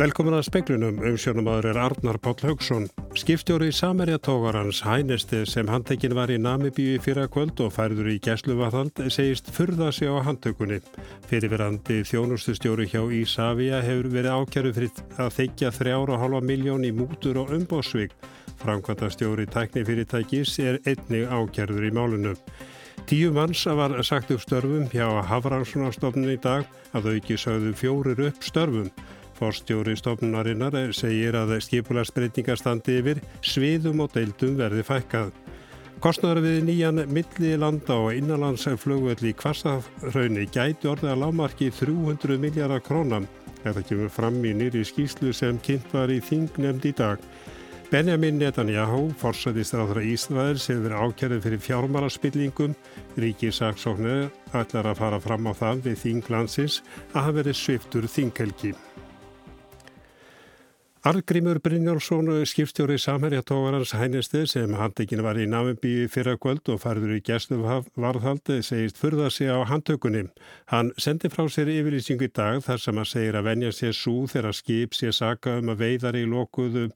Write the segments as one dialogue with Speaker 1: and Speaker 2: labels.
Speaker 1: Velkomin að speklunum, umsjónumadur er Arnar Páll Haugsson. Skiptjóri í Samerjatógarans hænesti sem handtekinn var í Namibíu í fyrra kvöld og færður í gæsluvarðald segist furða sig á handtökunni. Fyrirverandi þjónustustjóri hjá Ísafja hefur verið ákjæru fyrir að þykja þrjára og halva miljón í mútur og umbósvík. Framkvæmtastjóri tæknifyrirtækis er einnig ákjærður í málunum. Tíu manns var sagt upp störfum hjá Hafransunarstofnun í dag að auki sögðu fjórir upp störfum. Forstjóri stofnunarinnar segir að skipularsbreytingar standi yfir, sviðum og deildum verði fækkað. Kostnara við nýjan millilanda og innanlandsflugvelli Kvassafraunni gæti orðið að lámarki 300 miljardar krónam. Þetta kemur fram í nýri skýslu sem kynnt var í þingnemnd í dag. Benjamin Netanyahu, forsætistráðra Ísraels, hefur ákjærið fyrir fjármálarspillingum. Ríkisaksóknir ætlar að fara fram á það við þinglandsins að hafa verið sviftur þinghelgi. Argrímur Brynjálsson, skipstjóri samhærjatógarans hænistið sem handekinn var í Namibíu fyrra kvöld og farður í gæstum varðhaldi segist fyrða sig á handtökunni. Hann sendi frá sér yfirlýsingu í dag þar sem hann segir að venja sér svo þegar skip sé saka um að veiðar í lokuðu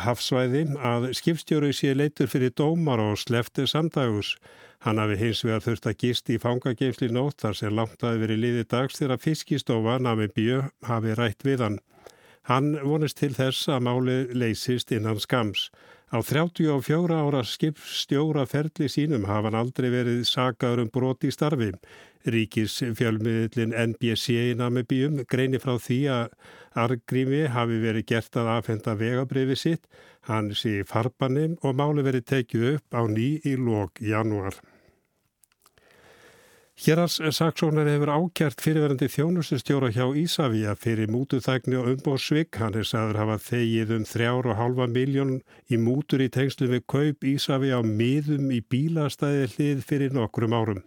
Speaker 1: hafsvæði að skipstjóri sé leitur fyrir dómar og slefti samdagus. Hann hafi hins vegar þurft að gist í fangageimsli nótt þar sem langt að veri liði dags þegar fiskistofa Namibíu hafi rætt við hann. Hann vonist til þess að máli leysist innan skams. Á 34 ára skipstjóra ferli sínum hafa hann aldrei verið sagaður um broti í starfi. Ríkis fjölmiðlin NBC í Namibíum greini frá því að Argrími hafi verið gert að afhenda vegabriði sitt, hann sé farbanni og máli verið tekið upp á ný í lók januar. Hérars saksónar hefur ákjart fyrirverandi þjónustustjóra hjá Ísafja fyrir mútuþægni og umbóðsvig. Hann er sagður hafa þegið um þrjár og halva miljón í mútur í tengslu við kaup Ísafja á miðum í bílastæði hlið fyrir nokkrum árum.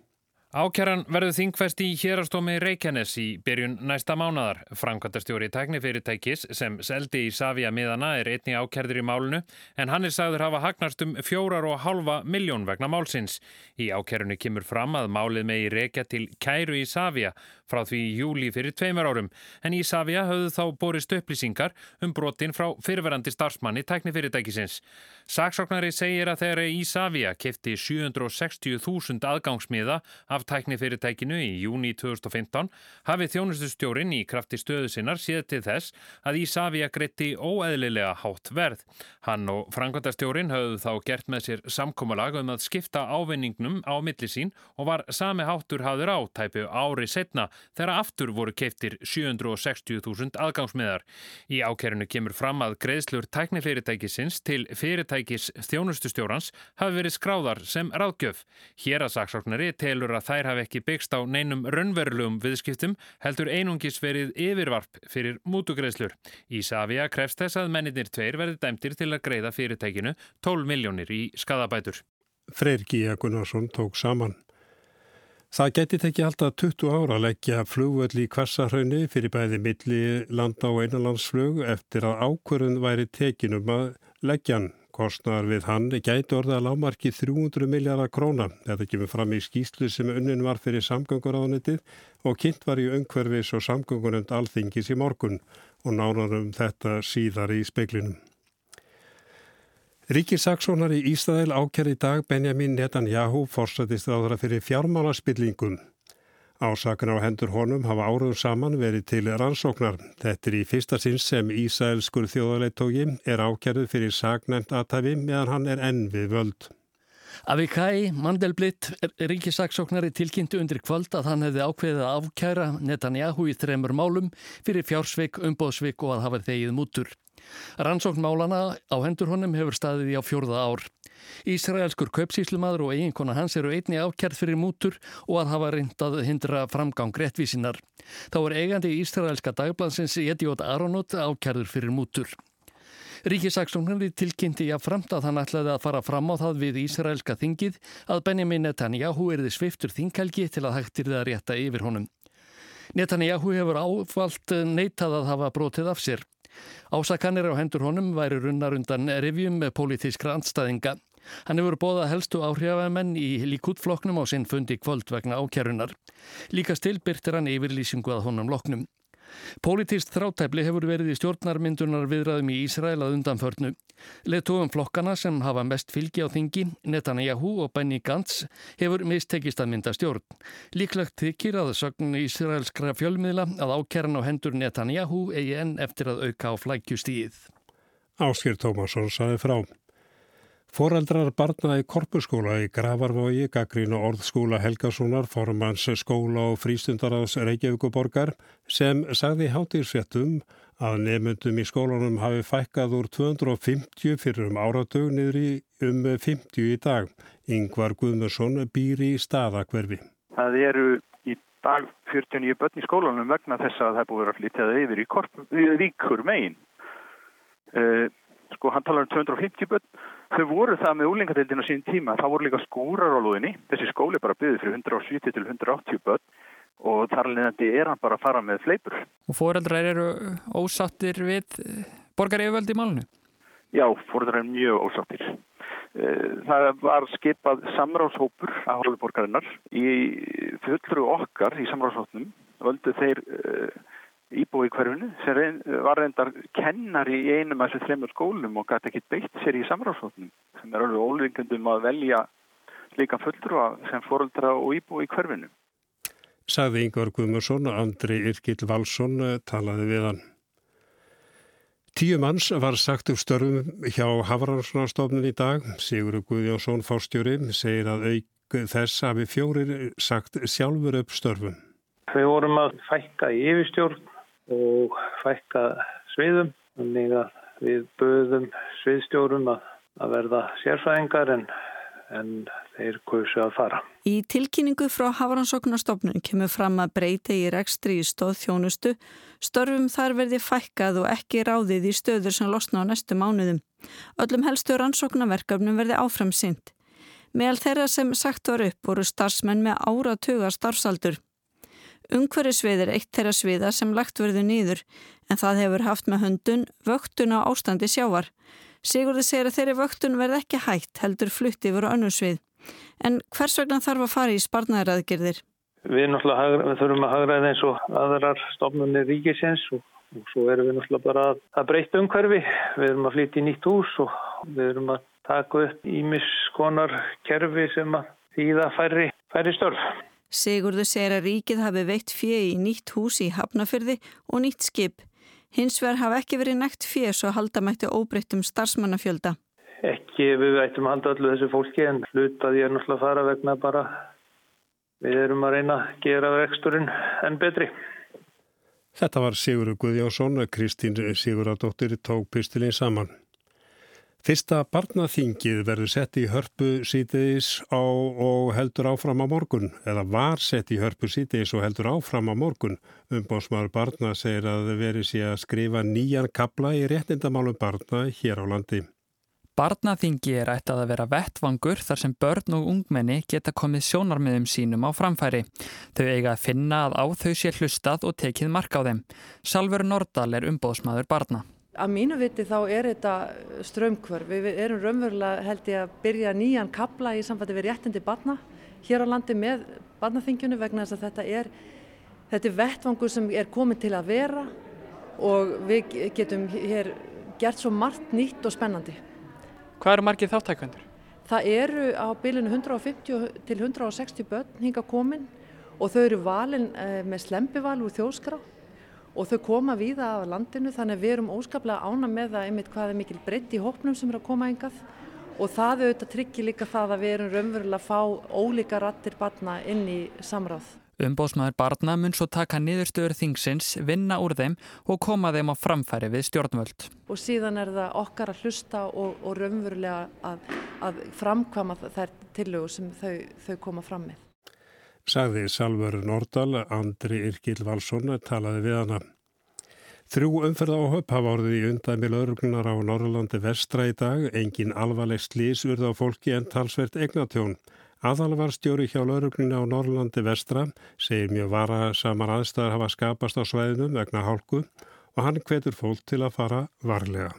Speaker 2: Ákjæran verður þingfest í hérastómi Reykjanes í byrjun næsta mánadar. Framkvæmtastjóri tæknifyrirtækis sem seldi í Savia miðana er einni ákjærður í málunu en hann er sagður hafa hagnast um fjórar og halva miljón vegna málsins. Í ákjærunni kemur fram að málið megi reykja til kæru í Savia frá því í júli fyrir tveimur árum en í Savia höfðu þá borist upplýsingar um brotin frá fyrirverandi starfsmanni tæknifyrirtækisins. Saksóknari segir að þegar í Savia kefti 760.000 aðgangsmiða af tæknifyrirtækinu í júni 2015 hafi þjónustustjórin í krafti stöðu sinnar síða til þess að í Savia greitti óeðlilega hátt verð. Hann og frangvandastjórin höfðu þá gert með sér samkómalag um að skipta ávinningnum á millisín og var sami háttur hafður á tæpu ári setna þegar aftur voru keiftir 760.000 aðgangsmiðar. Í ákerinu kemur fram að greiðslur tæknifyrirtækisins til fyrirtækis þjónustustjórans hafi verið skráðar sem ráðgjöf. Hér að saksóknari telur að þær hafi ekki byggst á neinum raunverulegum viðskiptum heldur einungis verið yfirvarp fyrir mútugreiðslur. Ísafja krefst þess að menninir tveir verði dæmtir til að greiða fyrirtækinu 12 miljónir í skadabætur.
Speaker 1: Freyr Gíja Gunnarsson tók saman. Það geti tekið alltaf 20 ára að leggja flugvöld í kvassarhaunni fyrir bæði milli landa og einanlandsflug eftir að ákvörðun væri tekinum að leggja Kostnar við hann gæti orða að lámarki 300 miljardar króna. Þetta kemur fram í skýslu sem unnin var fyrir samgönguráðanitið og kynnt var í öngverfis og samgöngurönd alþingis í morgun og nánarum þetta síðar í speiklinum. Ríkisaksónar í Ísrael ákjær í dag Benjamin Netanyahu forsættist áðra fyrir fjármálaspillingum. Ásakun á hendur honum hafa árum saman verið til rannsóknar. Þetta er í fyrsta sinn sem Ísraelskur þjóðarleittógi er ákjærið fyrir sagnænt aðtæfi meðan hann er enn við völd.
Speaker 3: Avikai Mandelblitt, ríkisaksóknari tilkynntu undir kvöld að hann hefði ákveðið að ákjæra Netanyahu í þremur málum fyrir fjársvik, umbóðsvik og að hafa þegið mútur. Rannsóknmálana á hendur honum hefur staðið í á fjórða ár. Ísraelskur kaupsíslumadur og eiginkona hans eru einni ákjærð fyrir mútur og að hafa reyndað hindra framgang réttvísinar. Þá er eigandi Ísraelska dagblansins Ediot Aronot ákjærður fyrir mútur. Ríkisaksóknarni tilkynnti að framt að hann ætlaði að fara fram á það við Ísraelska þingið að Benjamin Netanyahu erði sviftur þinghelgi til að hægtir það rétta yfir honum. Netanyahu hefur áfalt neitað að hafa brotið af sér. Ásakanir á hendur honum væri runnar undan revjum með pólitískra andstæðinga. Hann hefur bóðað helstu áhrifamenn í líkútfloknum á sinn fundi kvöld vegna ákjærunar. Líka stilbyrtir hann yfirlýsingu að honum loknum. Politist þrátæfli hefur verið í stjórnarmyndunar viðræðum í Ísrael að undanförnu. Letúum flokkana sem hafa mest fylgi á þingi, Netanyahu og Benny Gantz, hefur mistekist að mynda stjórn. Líklagt þykir að sögn Ísraelskra fjölmiðla að ákerran á hendur Netanyahu eigi enn eftir að auka á flækjustíð.
Speaker 1: Áskir Tómasson saði frá. Fóreldrar barna í korpuskóla í Gravarvogi gaggrín og orðskóla Helgasonar formans skóla og frístundaraðs Reykjavíkuborgar sem sagði hátíðsvettum að nefnundum í skólanum hafi fækkað úr 250 fyrir um áratug niður í um 50 í dag. Yngvar Guðmursson býr í staðakverfi.
Speaker 4: Það eru í dag 49 börn í skólanum vegna þess að það búið að flytjaða yfir í, korp, í ríkur megin. Uh, sko hann talar um 250 börn þau voru það með úlingadeildin á sín tíma. Það voru líka skúrar á lúðinni þessi skóli bara byggði fyrir 170 til 180 börn og þar leðandi er hann bara að fara með fleipur.
Speaker 5: Og fóreldrar eru ósattir við borgarífjöld í málunum?
Speaker 4: Já, fóreldrar eru mjög ósattir það var skipað samráðshópur af hálfuborgarinnar í fullru okkar í samráðshópnum völdu þeir íbúi í hverfinu sem var reyndar kennar í einum af þessu þreymur skólum og gæti ekki beitt sér í samráðsvotnum sem er alveg ólingundum að velja líka fulltrúa sem fóröldra og íbúi í hverfinu.
Speaker 1: Sagði Ingar Guðmursson og Andri Irkild Valsson talaði við hann. Tíu manns var sagt upp störfum hjá Hafranssonarstofnun í dag. Sigur Guðjónsson fórstjóri segir að auk þess hafi fjórir sagt sjálfur upp störfum.
Speaker 6: Við vorum að fækka í yfirstjórn og fækka sviðum þannig að við böðum sviðstjórum að, að verða sérfæðingar en, en þeir kursu að fara.
Speaker 7: Í tilkynningu frá Hafrannsóknarstofnun kemur fram að breyti í rekstri í stóð þjónustu, störfum þar verði fækkað og ekki ráðið í stöður sem losna á næstu mánuðum. Öllum helstu rannsóknarverkefnum verði áfram synd. Meðal þeirra sem sagt var upp voru starfsmenn með áratuga starfsaldur. Ungverðisvið er eitt þeirra sviða sem lagt verður nýður en það hefur haft með höndun vöktun á ástandi sjávar. Sigurði segir að þeirri vöktun verð ekki hægt heldur flutti yfir önnum svið. En hvers vegna þarf að fara í sparnæðaraðgerðir?
Speaker 6: Við, við þurfum að hagraða eins og aðrar stofnunni ríkisins og, og svo erum við náttúrulega bara að, að breyta umhverfi. Við erum að flytja í nýtt hús og við erum að taka upp ímiskonar kerfi sem að þýða færri, færri störf.
Speaker 7: Sigurðu segir að ríkið hafi veitt fjö í nýtt hús í Hafnafyrði og nýtt skip. Hins vegar hafa ekki verið nægt fjö svo halda mætti óbreyttum starfsmannafjölda.
Speaker 6: Ekki við ættum að halda öllu þessu fólki en hlutaði er náttúrulega að fara vegna bara við erum að reyna að gera reksturinn enn betri.
Speaker 1: Þetta var Sigurður Guðjónsson, Kristín Sigurðardóttir tók pistilinn saman. Fyrsta barnaþingið verður sett í hörpu sítiðis og heldur áfram á morgun eða var sett í hörpu sítiðis og heldur áfram á morgun. Umbósmaður barna segir að veri sé að skrifa nýjan kabla í réttindamálum barna hér á landi.
Speaker 5: Barnaþingi er ættað að vera vettvangur þar sem börn og ungmenni geta komið sjónarmiðum sínum á framfæri. Þau eiga að finna að á þau sé hlustað og tekið mark á þeim. Salver Nordal er umbóðsmaður barna.
Speaker 8: Að mínu viti þá er þetta strömmkvörf. Við erum raunverulega held ég að byrja nýjan kabla í samfætti við réttindi barna hér á landi með barnaþingjunu vegna þess að þetta er, þetta er vettvangur sem er komið til að vera og við getum hér gert svo margt nýtt og spennandi.
Speaker 5: Hvað eru margið þáttækvendur?
Speaker 8: Það eru á bylunu 150 til 160 börn hinga komin og þau eru valin með slempival úr þjóskrá og þau koma víða af landinu þannig að við erum óskaplega ána með það einmitt hvað er mikil breytt í hópnum sem er að koma engað og það auðvitað tryggir líka það að við erum raunverulega að fá ólíka rattir barna inn í samráð.
Speaker 5: Umbóðsmaður barna mun svo taka niðurstöður þingsins, vinna úr þeim og koma þeim á framfæri við stjórnvöld.
Speaker 8: Og síðan er það okkar að hlusta og, og raunverulega að, að framkvama þær tillögur sem þau, þau koma fram með.
Speaker 1: Sagði Salver Nordal, Andri Irkil Valsson talaði við hana. Þrjú umferð áhöpp hafa orðið í undæmi lauruglunar á Norrlandi vestra í dag. Engin alvarleg slís urða á fólki en talsvert egnatjón. Aðalvarstjóri hjá laurugluna á Norrlandi vestra segir mjög vara samar aðstæðar hafa skapast á svæðinu vegna hálku og hann hvetur fólk til að fara varlega.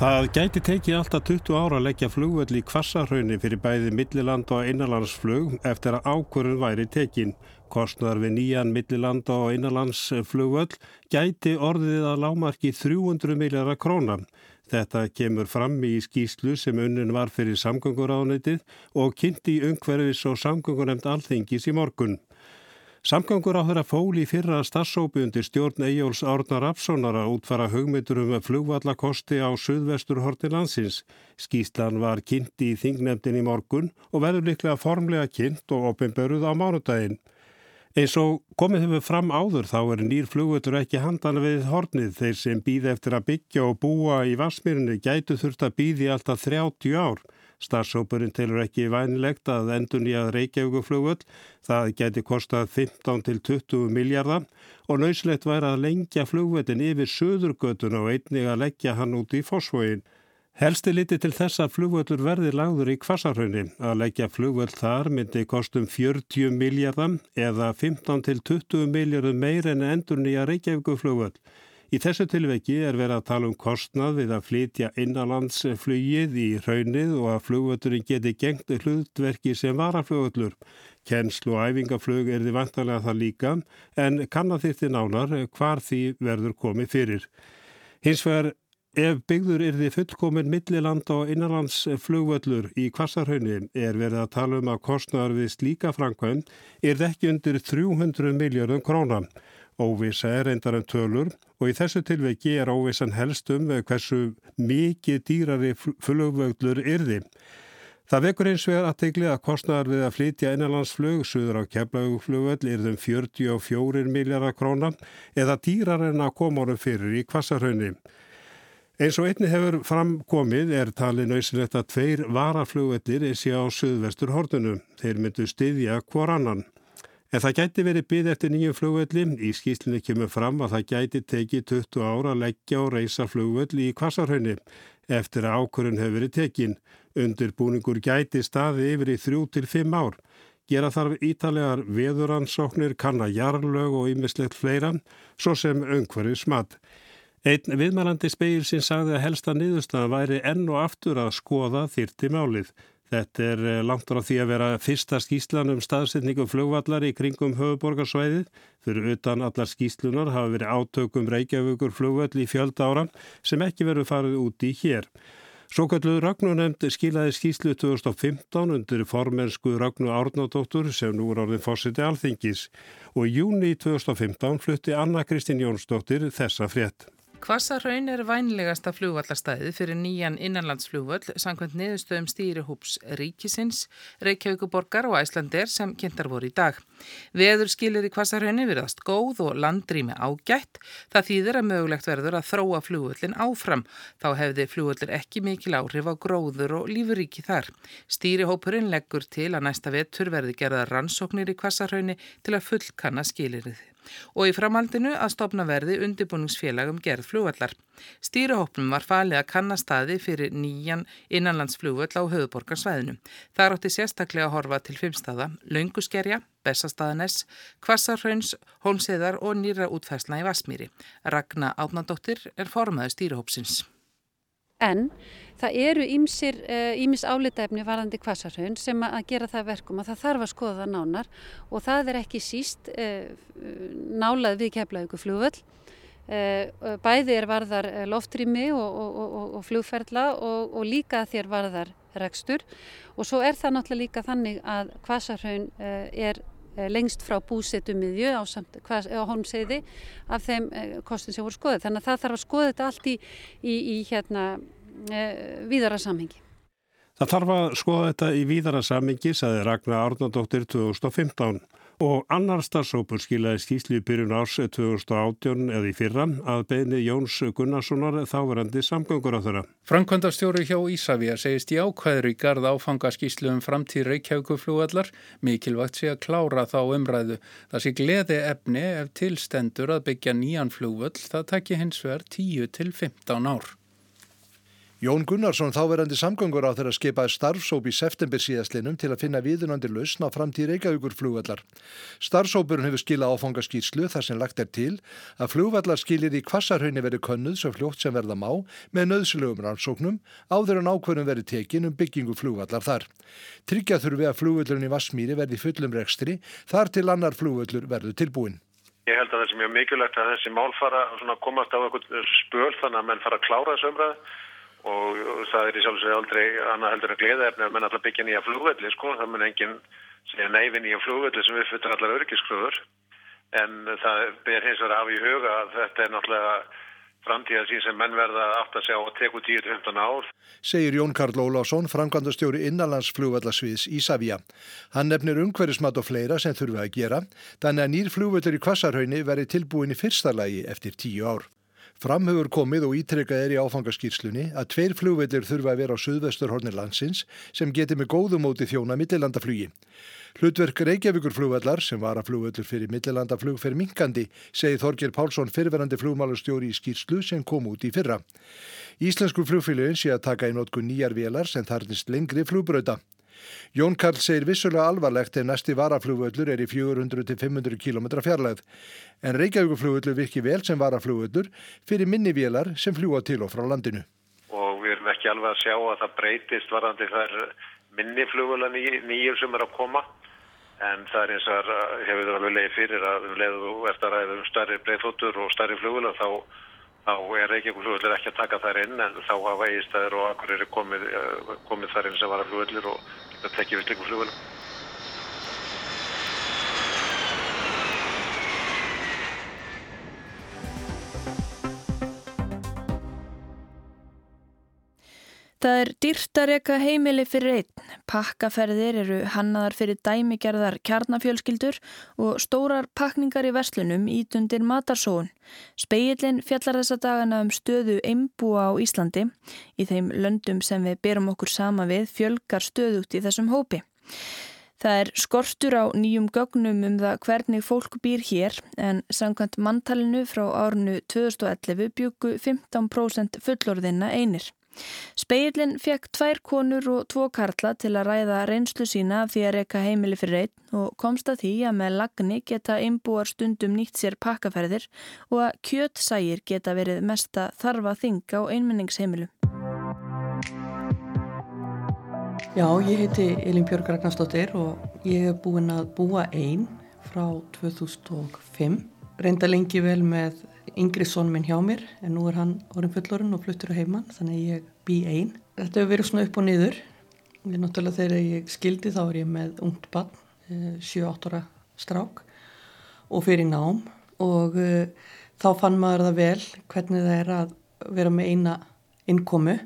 Speaker 1: Það gæti tekið alltaf 20 ára að leggja flugvöld í kvassarhaunni fyrir bæði milliland og innanlandsflug eftir að ákvörðun væri tekin. Kostnar við nýjan milliland og innanlandsflugvöld gæti orðið að lámarki 300 miljardar krónar. Þetta kemur fram í skýslu sem unnin var fyrir samgönguráðnitið og kynnti í umhverfis og samgöngunemnd alþingis í morgun. Samgangur á þeirra fóli fyrra starfsópi undir stjórn Eyjóls Árnar Rapssonar að útfara hugmyndur um flugvallakosti á suðvestur horti landsins. Skíslan var kynnt í þingnefndin í morgun og verður liklega formlega kynnt og opinböruð á mánudaginn. Eins og komið hefur fram áður þá er nýr flugvöldur ekki handan við hornið. Þeir sem býði eftir að byggja og búa í Vassmýrinu gætu þurft að býði alltaf 30 ár. Starfsópurinn telur ekki vænilegt að endur nýjað Reykjavíkuflugvöld. Það geti kostað 15 til 20 miljardar og nöyslegt væri að lengja flugvöldin yfir söðurgötun og einnig að leggja hann út í fósfóin. Helsti liti til þess að flugvöldur verði lagður í kvassarhaunni. Að leggja flugvöld þar myndi kostum 40 miljardar eða 15 til 20 miljardar meir en endur nýja Reykjavíkuflugvöld. Í þessu tilveki er verið að tala um kostnað við að flytja innanlandsflugið í raunnið og að flugvöldurinn geti gengt hlutverki sem varaflugvöldur. Kennslu og æfingaflug er því vantarlega það líka en kannar þýtti nánar hvar því verður komið fyrir. Hins vegar ef byggður er því fullkomin milliland og innanlandsflugvöldur í kvassarhaunni er verið að tala um að kostnaðar við slíka framkvæm er ekki undir 300 miljardum krónan. Óvisa er reyndar en tölur og í þessu tilveiki er óvisan helst um hversu mikið dýrari flugvöglur yrði. Það vekur eins vegar aðtegli að kostnæðar við að flytja einanlandsflug suður á keflaguflugvöld yrðum 44 miljardar króna eða dýrar en að koma honum fyrir í kvassarhaunni. Eins og einni hefur framkomið er talið nöysilegt að tveir varaflugveldir sé á suðvestur hortunum. Þeir myndu styðja hvor annan. En það gæti verið byggð eftir nýju flugvelli. Í skýslinni kemur fram að það gæti tekið 20 ára að leggja og reysa flugvelli í kvassarhaunni eftir að ákurinn hefur verið tekin. Undirbúningur gæti staði yfir í 3-5 ár. Gera þarf ítalegar veðuransóknir, kanna jarlög og ymmislegt fleira, svo sem öngverið smatt. Einn viðmælandi speil sem sagði að helsta niðurstaðan væri enn og aftur að skoða þyrti málið. Þetta er eh, langt á því að vera fyrsta skýslan um staðsetningu flugvallar í kringum höfuborgarsvæðið. Fyrir utan allar skýslunar hafa verið átökum Reykjavíkur flugvall í fjölda ára sem ekki verið farið úti hér. Sókalluð Ragnunemnd skilaði skýslu 2015 undir formensku Ragnu Árnadóttur sem nú er orðin fórsiti alþingis og í júni 2015 flutti Anna Kristín Jónsdóttir þessa frétt.
Speaker 9: Kvassarhaun er vænlegasta flugvallastæði fyrir nýjan innanlandsflugvall samkvæmt niðurstöðum stýrihúps Ríkisins, Reykjavíkuborgar og Æslander sem kynntar voru í dag. Veður skilir í Kvassarhaunni virðast góð og landrými ágætt. Það þýðir að mögulegt verður að þróa flugvallin áfram. Þá hefði flugvallir ekki mikil áhrif á gróður og lífuríki þar. Stýrihópurinn leggur til að næsta vetur verði gerða rannsóknir í Kvassarhaunni til að fullkanna skilirið og í framhaldinu að stopna verði undirbúningsfélagum gerð flugvallar. Stýrihópnum var falið að kannastaði fyrir nýjan innanlandsflugvall á höfuborgarsvæðinu. Það rátti sérstaklega að horfa til fimmstada, Launguskerja, Bessastaðanes, Kvassarhauns, Holmseðar og nýra útfæsla í Vasmíri. Ragnar Átnandóttir er formaði stýrihópsins.
Speaker 10: En það eru ímis uh, álitaefni varðandi kvassarhaun sem að gera það verkum og það þarf að skoða það nánar og það er ekki síst uh, nálað við keflaðugu flugvöld. Uh, bæði er varðar loftrými og, og, og, og flugferðla og líka þér varðar rekstur og svo er það náttúrulega líka þannig að kvassarhaun er lengst frá búsetu miðju á, á hómseiði af þeim kostum sem voru skoðið. Þannig að það þarf að skoða þetta allt í, í, í hérna, e, víðara samhengi.
Speaker 1: Það þarf að skoða þetta í víðara samhengi, saði Ragnar Árnardóttir 2015. Og annar starfsópur skilaði skýsli í byrjun árs 2018 eða í fyrra að beini Jóns Gunnarssonar þáverandi samgöngur á þeirra.
Speaker 11: Frankvöndastjóri hjá Ísafja segist í ákvæður í garð áfanga skýslu um framtíð reykjauguflúallar mikilvægt sé að klára þá umræðu. Það sé gleði efni ef tilstendur að byggja nýjan flúvöll það takki hins vegar 10 til 15 ár.
Speaker 12: Jón Gunnarsson þáverandi samgöngur á þeirra skipaði starfsóp í september síðastlinum til að finna viðunandi lausn á framtíð Reykjavíkur flugvallar. Starfsópurinn hefur skila áfangaskýrslu þar sem lagt er til að flugvallar skilir í kvassarhaunni verið könnuð svo fljótt sem verða má með nöðslegum rannsóknum áður en ákvörðum verið tekin um byggingu flugvallar þar. Tryggja þurfi að flugvallurinn í Vassmýri verði fullum rekstri þar til annar flugvallur verður tilbúin.
Speaker 13: Ég held að það er mjög mikilvægt að þessi mál fara að komast á eitthvað spöl þannig að menn fara að klára þessu umræðu og það er í sjálfsveit aldrei annað heldur að gleða efni að menn alltaf byggja nýja flugvelli sko, það mun enginn segja neyfi nýja flugvelli sem fyrir allar örgiskröður en það ber hins vegar af í huga að þetta er náttúrulega framtíða sín sem menn verða átt að segja og teku 10-15 ár.
Speaker 12: Segir Jón Karl Ólásson, framkvæmdastjóri innanlandsflugvallasviðs Ísafja. Hann nefnir umhverjusmat og fleira sem þurfa að gera, þannig að nýr flugvallur í Kvassarhaunni veri tilbúin í fyrsta lagi eftir 10 ár. Framhefur komið og ítrekkað er í áfangaskýrslunni að tveir flugvellir þurfa að vera á suðvesturhornir landsins sem geti með góðumóti þjóna millilandaflugi. Hlutverk Reykjavíkur flugvellar sem var að flugvellur fyrir millilandaflug fyrir minkandi, segi Þorgir Pálsson fyrirverandi flugmálastjóri í skýrslu sem kom út í fyrra. Íslensku flugfélagin sé að taka í notku nýjar velar sem þarnist lengri flugbröða. Jón Karl segir vissulega alvarlegt en næsti varaflugvöllur er í 400-500 km fjarlæð. En Reykjavíkuflugvöllur virki vel sem varaflugvöllur fyrir minni vélar sem fljúa til og frá landinu.
Speaker 13: Og við erum ekki alveg að sjá að það breytist varandi þær minni flugvölla nýjum sem er að koma. En það er eins og hefur það alveg leiði fyrir að við leiðum eftir að ræða um starri breyðfóttur og starri flugvölla þá þá er Reykjavík-flugvöldur ekki að taka þær inn en þá hafa eigistæður og akkur eru komið, eh, komið þær inn sem var að flugvöldur og geta tekið við slikum flugvöldum.
Speaker 14: Það er dýrt að reyka heimili fyrir einn. Pakkaferðir eru hannaðar fyrir dæmigerðar kjarnafjölskyldur og stórar pakningar í verslunum ítundir matarsóun. Speillin fjallar þessa dagana um stöðu einbúa á Íslandi. Í þeim löndum sem við berum okkur sama við fjölgar stöðugt í þessum hópi. Það er skortur á nýjum gögnum um það hvernig fólk býr hér en samkvæmt manntalinu frá árnu 2011 byggu 15% fullorðina einir. Speillin fekk tvær konur og tvo karla til að ræða reynslu sína því að reyka heimili fyrir einn og komst að því að með lagni geta einbúar stundum nýtt sér pakkaferðir og að kjötsægir geta verið mesta þarfa þing á einmenningsheimilu.
Speaker 15: Já, ég heiti Elin Björg Ragnarstóttir og ég hef búin að búa einn frá 2005. Reynda lengi vel með yngri son minn hjá mér en nú er hann orðin fullorinn og fluttur á heimann þannig ég bý einn. Þetta hefur verið svona upp og niður. Ég er náttúrulega þegar ég skildi þá er ég með ungt barn, 7-8 eh, ára strák og fyrir nám og uh, þá fann maður það vel hvernig það er að vera með eina innkomu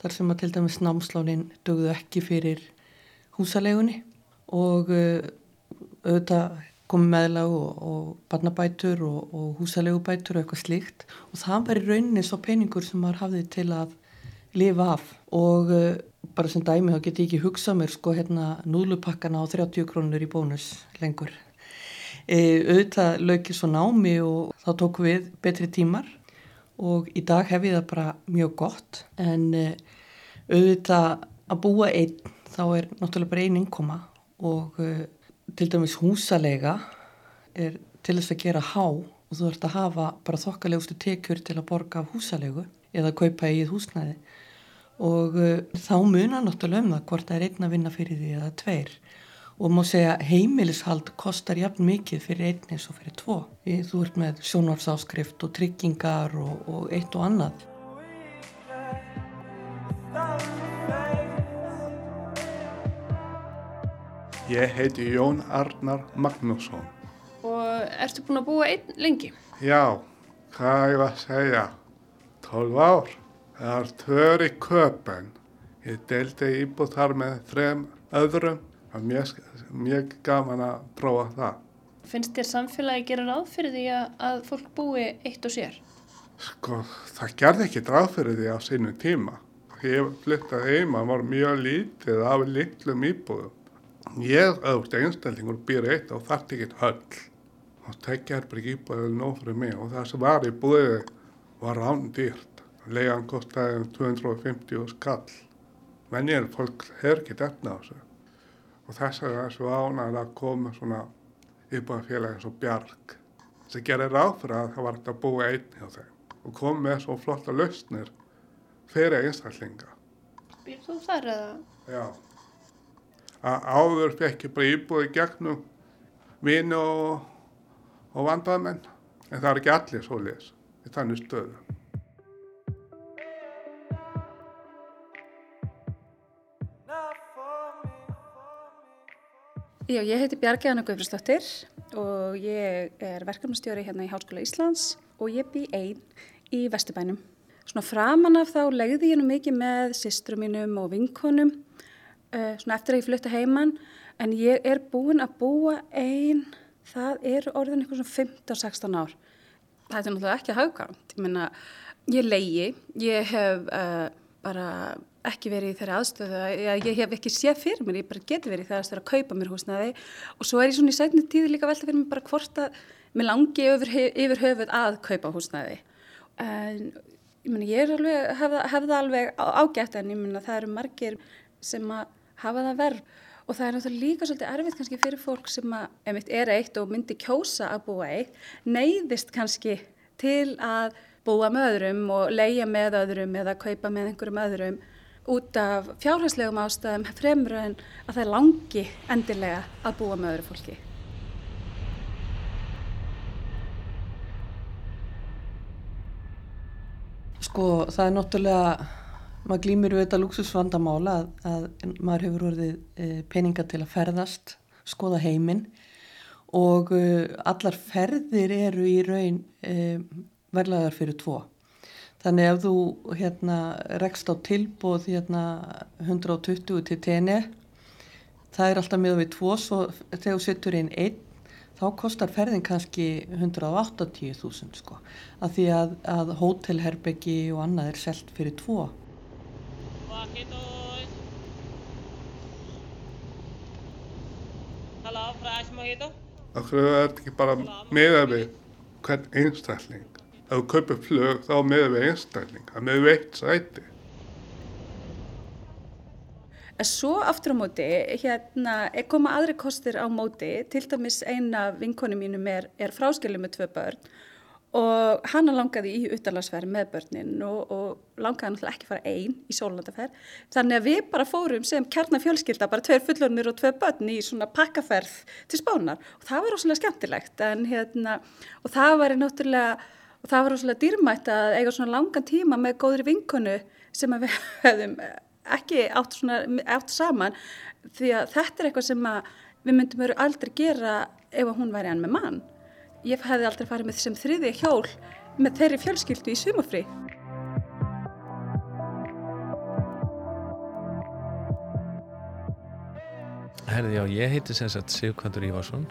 Speaker 15: þar sem að til dæmis námslánin dögðu ekki fyrir húsalegunni og uh, auðvitað komið meðlag og, og barnabætur og, og húsalegubætur og eitthvað slíkt. Og það var í rauninni svo peningur sem maður hafði til að lifa af. Og uh, bara sem dæmi þá get ég ekki hugsað mér sko hérna núlupakkana á 30 krónur í bónus lengur. E, auðvitað lögir svo námi og þá tók við betri tímar. Og í dag hef ég það bara mjög gott. En e, auðvitað að búa einn þá er náttúrulega bara einn innkoma. Og e, til dæmis húsalega er til þess að gera há og þú ert að hafa bara þokkalegustu tekjur til að borga af húsalegu eða að kaupa í húsnæði og uh, þá munar náttúrulega um það hvort það er einn að vinna fyrir því eða tveir og má segja heimilishald kostar jafn mikið fyrir einn eins og fyrir tvo. Þú ert með sjónvarsáskrift og tryggingar og, og eitt og annað.
Speaker 16: Ég heiti Jón Arnar Magnússon.
Speaker 14: Og ertu búin að búa einn lengi?
Speaker 16: Já, hvað er að segja? 12 ár. Það er tvör í köpen. Ég deldi íbúð þar með þrem öðrum. Er mjög, mjög gaman að prófa það.
Speaker 14: Finnst þér samfélagi gera ráð fyrir því að, fólk búi eitt og sér?
Speaker 16: Sko, það gerði ekki ráð fyrir því á sinu tíma. Ég flyttaði heima, var mjög lítið af litlum íbúðum. Ég auðvitað einstaklingur býr eitt og þarf ekki höll og tekja er bara ekki íbúið nóg fyrir mig og það sem var í búið var rán dýrt. leiðan kostaði um 250 skall. Menjir fólk hefur ekki efna á þessu. Og þess að svo ánægð að koma svona íbúðafélag eins og Bjarg sem gerir ráð fyrir að það var að búa einn hjá þeim og kom með svo flotta lausnir fyrir einstaklinga.
Speaker 17: Býr þú þar eða?
Speaker 16: Já. Að áður fekk ég bara íbúið gegnum vini og, og vandamenn en það er ekki allir svo les í þannig stöðu.
Speaker 18: Já, ég heiti Bjargeðana Guðfriðsdóttir og ég er verkefnastjóri hérna í Háskóla Íslands og ég bý einn í Vesturbænum. Svona framan af þá legði ég nú mikið með sistrum mínum og vinkonum uh, svona eftir að ég flutta heimann en ég er búin að búa einn, það er orðin eitthvað svona 15-16 ár. Það er náttúrulega ekki að haugánt, ég menna ég leiði, ég hef uh, bara ekki verið í þeirra aðstöðu að ég hef ekki séð fyrir mér, ég bara geti verið í þeirra aðstöðu að kaupa mér húsnaði og svo er ég svona í sætni tíð líka velta fyrir mér bara hvort að mér langi yfir, yfir höfuð að kaupa húsnaði en ég menna ég alveg, hef, alveg ágætt en ég menna það eru margir sem að hafa það verð og það er náttúrulega líka svolítið erfitt kannski fyrir fólk sem að, ef mitt er eitt og myndi kjósa að búa eitt, neyðist kannski til að búa með öðrum og leia með öðrum eða kaupa með einhverjum öðrum út af fjárhæslegum ástæðum fremur en að það er langi endilega að búa með öðru fólki.
Speaker 15: Sko það er náttúrulega, maður glýmir við þetta luxusvandamála að, að maður hefur orðið e, peninga til að ferðast, skoða heiminn og e, allar ferðir eru í raun e, verlaðar fyrir tvo. Þannig ef þú hérna rekst á tilbúð hérna 120 til tenni, það er alltaf með við tvo, svo þegar þú setur inn einn, þá kostar ferðin kannski 180.000 sko, af því að, að hótelherbeggi og annað er selt fyrir tvo.
Speaker 16: Það er ekki bara meða við hvern einstakling? Ef þú kaupir flög þá með við einstakling, það með við eitt sæti.
Speaker 18: En svo aftur á móti, hérna, er koma aðri kostir á móti, til dæmis eina vinkonu mínum er, er fráskilið með tvö börn og hana langaði í utanlagsferð með börnin og, og langaði náttúrulega ekki fara einn í sólandaferð. Þannig að við bara fórum sem kjarnafjölskylda, bara tveir fullornir og tvei börn í svona pakkaferð til spánar og það var rosalega skemmtilegt en hérna, og það var náttúrulega og það var rosalega dýrmætt að eiga svona langan tíma með góðri vinkonu sem við hefðum ekki átt, svona, átt saman því að þetta er eitthvað sem við myndum veru aldrei gera ef hún væri enn með mann. Ég hefði aldrei farið með þessum þriði hjól með þeirri fjölskyldu í sumafri.
Speaker 19: Herði já, ég heiti sem sagt Sigurkandur Ívarsson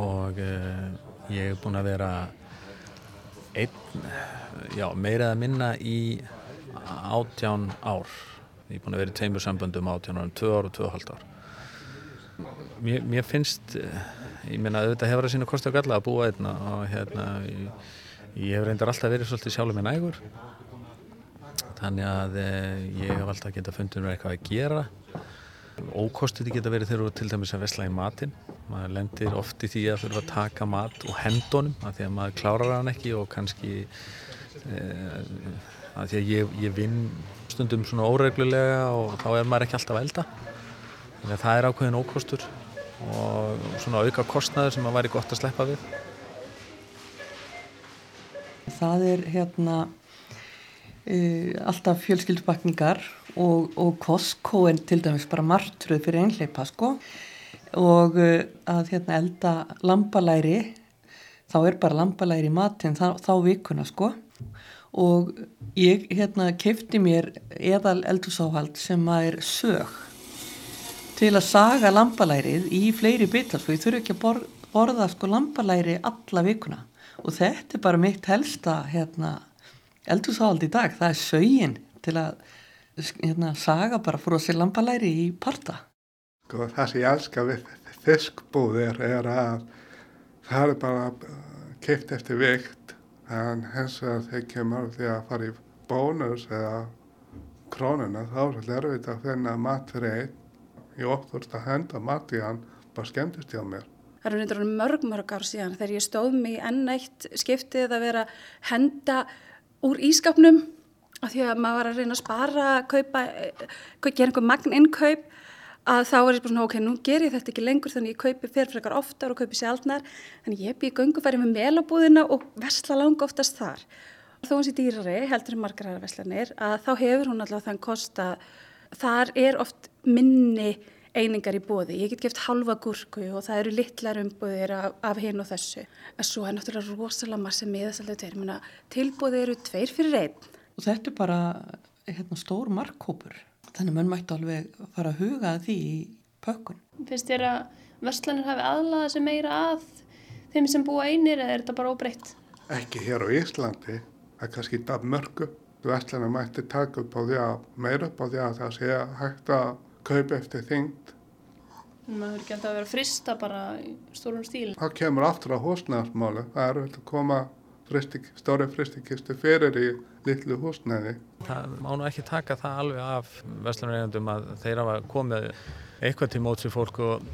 Speaker 19: og uh, ég hef búin að vera einn, já, meira eða minna í átján ár. Ég er búin að vera í tveimur samböndum átján árum, tvö ár og tvö hald ár. Mér, mér finnst, ég meina auðvitað hefur að sína kosti á galla að búa einna og hérna, ég, ég hef reyndar alltaf verið svolítið sjálfur með nægur. Þannig að eh, ég hef alltaf getað fundið mér eitthvað að gera. Ókostið geta verið þegar þú til dæmis að vesla í matinn. Maður lendir oft í því að þurfa að taka mat og hendunum af því að maður klárar hann ekki og kannski eh, af því að ég, ég vinn stundum svona óreglulega og þá er maður ekki alltaf að elda. Þannig að það er ákveðin ókostur og svona auka kostnaður sem maður væri gott að sleppa við.
Speaker 15: Það er hérna uh, alltaf fjölskyldubakningar og, og Costco er til dæmis bara margtröð fyrir einhleipa sko. Og uh, að hérna elda lambalæri þá er bara lambalæri í matin þá, þá vikuna sko. Og ég hérna kefti mér eðal eldursáhald sem að er sög til að saga lambalærið í fleiri bitar sko ég þurfu ekki að borða, borða sko lambalæri alla vikuna. Og þetta er bara mitt helsta hérna eldursáhald í dag. Það er sögin til að hérna, saga bara fróðsir lambalæri í parta.
Speaker 16: Sko, það sem ég elska við fiskbúðir er að það er bara keipt eftir vikt en hens vegar þegar kemur því að fara í bónus eða krónuna þá er þetta erfitt að finna mat Ég óttast að henda mat í hann, bara skemmtist hjá mér.
Speaker 18: Það eru reyndur mörg, mörg ár síðan þegar ég stóð mig enn eitt skiptið að vera henda úr ískapnum af því að maður var að reyna að spara, kaupa, gera einhver magn innkaup að þá er ég svona, ok, nú ger ég þetta ekki lengur þannig ég kaupi fyrir frekar oftar og kaupi sjálfnar þannig ég býð göngufæri með melabúðina og versla langa oftast þar. Þó hans í dýrari, heldur en margar aðra verslanir, að þá hefur hún allavega þann kost að þar er oft minni einingar í bóði. Ég get geft halva gúrku og það eru litlar umbúðir af, af hinn og þessu. En svo er náttúrulega rosalega margir miðasaldið tveir. Tilbúði eru tveir fyrir einn.
Speaker 15: Og þetta er bara hérna, stór markkópur. Þannig mann mætti alveg fara að huga því í pökkun.
Speaker 17: Finnst þér að verslanir hafi aðlaða sem meira að þeim sem búa einir eða er þetta bara óbreytt?
Speaker 16: Ekki hér á Íslandi. Það er kannski það mörgu. Verslanir mætti taka upp á því að meira upp á því að það sé hægt að kaupa eftir þyngd.
Speaker 17: maður ekki alltaf að vera frista bara í stórum stíl.
Speaker 16: Það kemur aftur á húsnæðarsmáli. Það er vel að koma fristik, stóri fristikistu fyrir í litlu húsnæði.
Speaker 19: Það má nú ekki taka það alveg af vestlunareyndum að þeir hafa komið eitthvað til móts í fólk og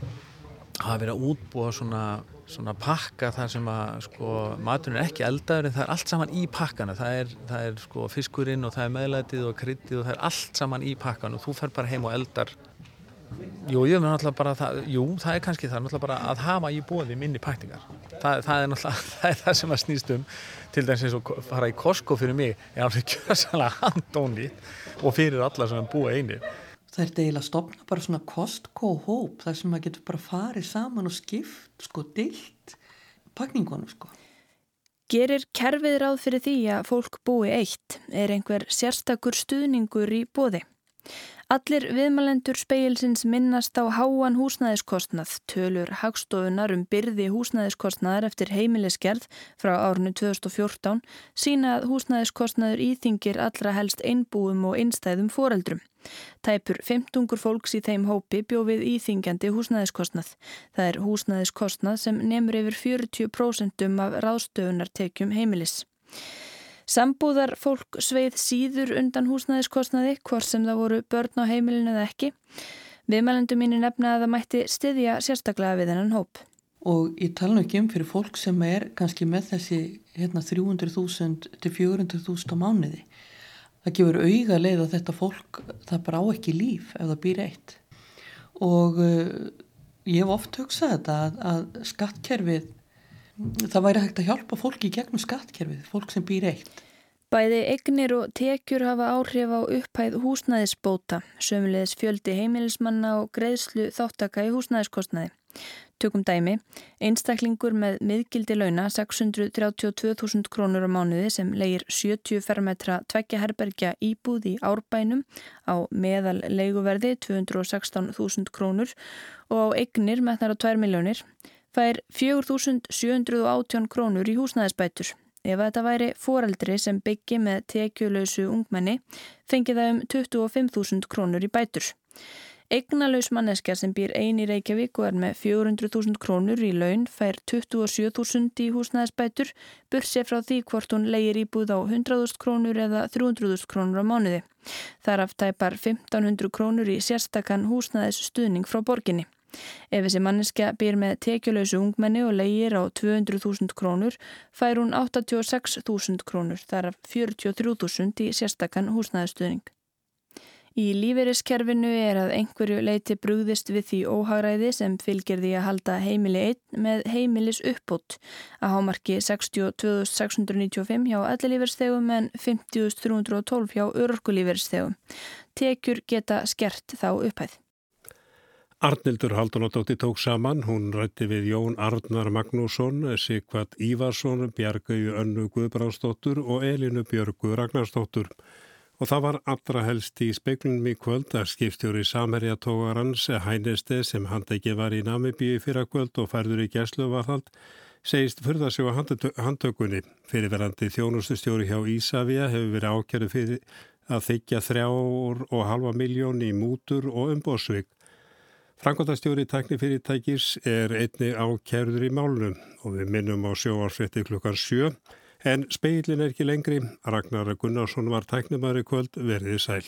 Speaker 19: hafa verið að útbúa svona, svona pakka þar sem að sko, maturinn er ekki eldaður en það er allt saman í pakkana. Það er, það er sko, fiskurinn og það er meðlætið og kryttið og það er allt saman í pakkan og þú fer bara heim og eldar Jú, ég með náttúrulega bara það, jú, það er kannski það, náttúrulega bara að hafa í bóði minni paktingar. Það, það er náttúrulega, það er það sem að snýst um, til dæmis eins og fara í Costco fyrir mig, er alveg kjössalega handóni og fyrir alla sem búa eini.
Speaker 15: Það er eiginlega að stopna bara svona Costco-hóp, þar sem maður getur bara farið saman og skipt, sko, dilt pakningunum, sko.
Speaker 14: Gerir kerfið ráð fyrir því að fólk búi eitt? Er einhver sérstakur stuðningur í bóði? Allir viðmælendur speilsins minnast á háan húsnæðiskostnað, tölur hagstofunar um byrði húsnæðiskostnaðar eftir heimilisgerð frá árinu 2014 sína að húsnæðiskostnaður íþingir allra helst einbúum og einstæðum foreldrum. Tæpur 15 fólks í þeim hópi bjófið íþingjandi húsnæðiskostnað. Það er húsnæðiskostnað sem nefnur yfir 40% af ráðstöfunartekjum heimilis. Sambúðar fólk sveið síður undan húsnæðiskostnaði, hvort sem það voru börn á heimilinu eða ekki. Viðmælendu mínu nefna að það mætti styðja sérstaklega við hennan hóp.
Speaker 15: Og ég tala nú ekki um fyrir fólk sem er kannski með þessi hérna, 300.000 til 400.000 á mánuði. Það gefur auga leið að þetta fólk, það bara á ekki líf ef það býr eitt. Og uh, ég hef oft hugsað þetta að, að skattkerfið það væri hægt að hjálpa fólki gegnum skattkerfið, fólk sem býr eitt.
Speaker 14: Bæði egnir og tekjur hafa áhrif á upphæð húsnæðisbóta, sömulegis fjöldi heimilismanna og greiðslu þáttaka í húsnæðiskostnaði. Tökum dæmi, einstaklingur með miðgildi launa 632.000 krónur á mánuði sem leir 70 fermetra tveggja herbergja íbúð í árbænum á meðal leiguverði 216.000 krónur og á egnir metnar á 2 miljónir fær 4.718 krónur í húsnæðisbætur. Ef þetta væri foreldri sem byggi með tekjuleysu ungmenni, fengi það um 25.000 krónur í bætur. Egnalaus manneskja sem býr eini Reykjavík og er með 400.000 krónur í laun fær 27.000 í húsnæðisbætur, bursi frá því hvort hún leir íbúð á 100.000 krónur eða 300.000 krónur á mánuði. Þar aftæpar 1.500 krónur í sérstakann húsnæðisstuðning frá borginni. Ef þessi manneska býr með tekjuleysu ungmenni og leigir á 200.000 krónur fær hún 86.000 krónur þar af 43.000 í sérstakann húsnæðastuðning. Í lífeyriskerfinu er að einhverju leiti brúðist við því óhagræði sem fylgir því að halda heimili 1 með heimilis uppbútt að hámarki 62.695 hjá ellilífeyrstegum en 50.312 hjá örorkulífeyrstegum. Tekjur geta skert þá upphæð.
Speaker 1: Arnildur Haldunadóttir tók saman, hún rætti við Jón Arnar Magnússon, Sigvat Ívarsson, Bjargau Önnu Guðbránsdóttur og Elinu Björgu Ragnarsdóttur. Og það var allra helst í speiklunum í kvöld að skipstjóri Samerja tógarans Hæneste sem handegi var í Namibíu fyrra kvöld og færður í gæsluvarðald segist fyrða sig á handtökunni. Fyrirverandi þjónustustjóri hjá Ísafja hefur verið ákjæru fyrir að þykja þrjár og halva miljón í mútur og umbósvík. Frankvandastjóri tæknifyrirtækis er einni ákjærður í málunum og við minnum á sjóarsrétti klukkan sjö En speilin er ekki lengri. Ragnar Gunnarsson var tæknumari kvöld verðið sæl.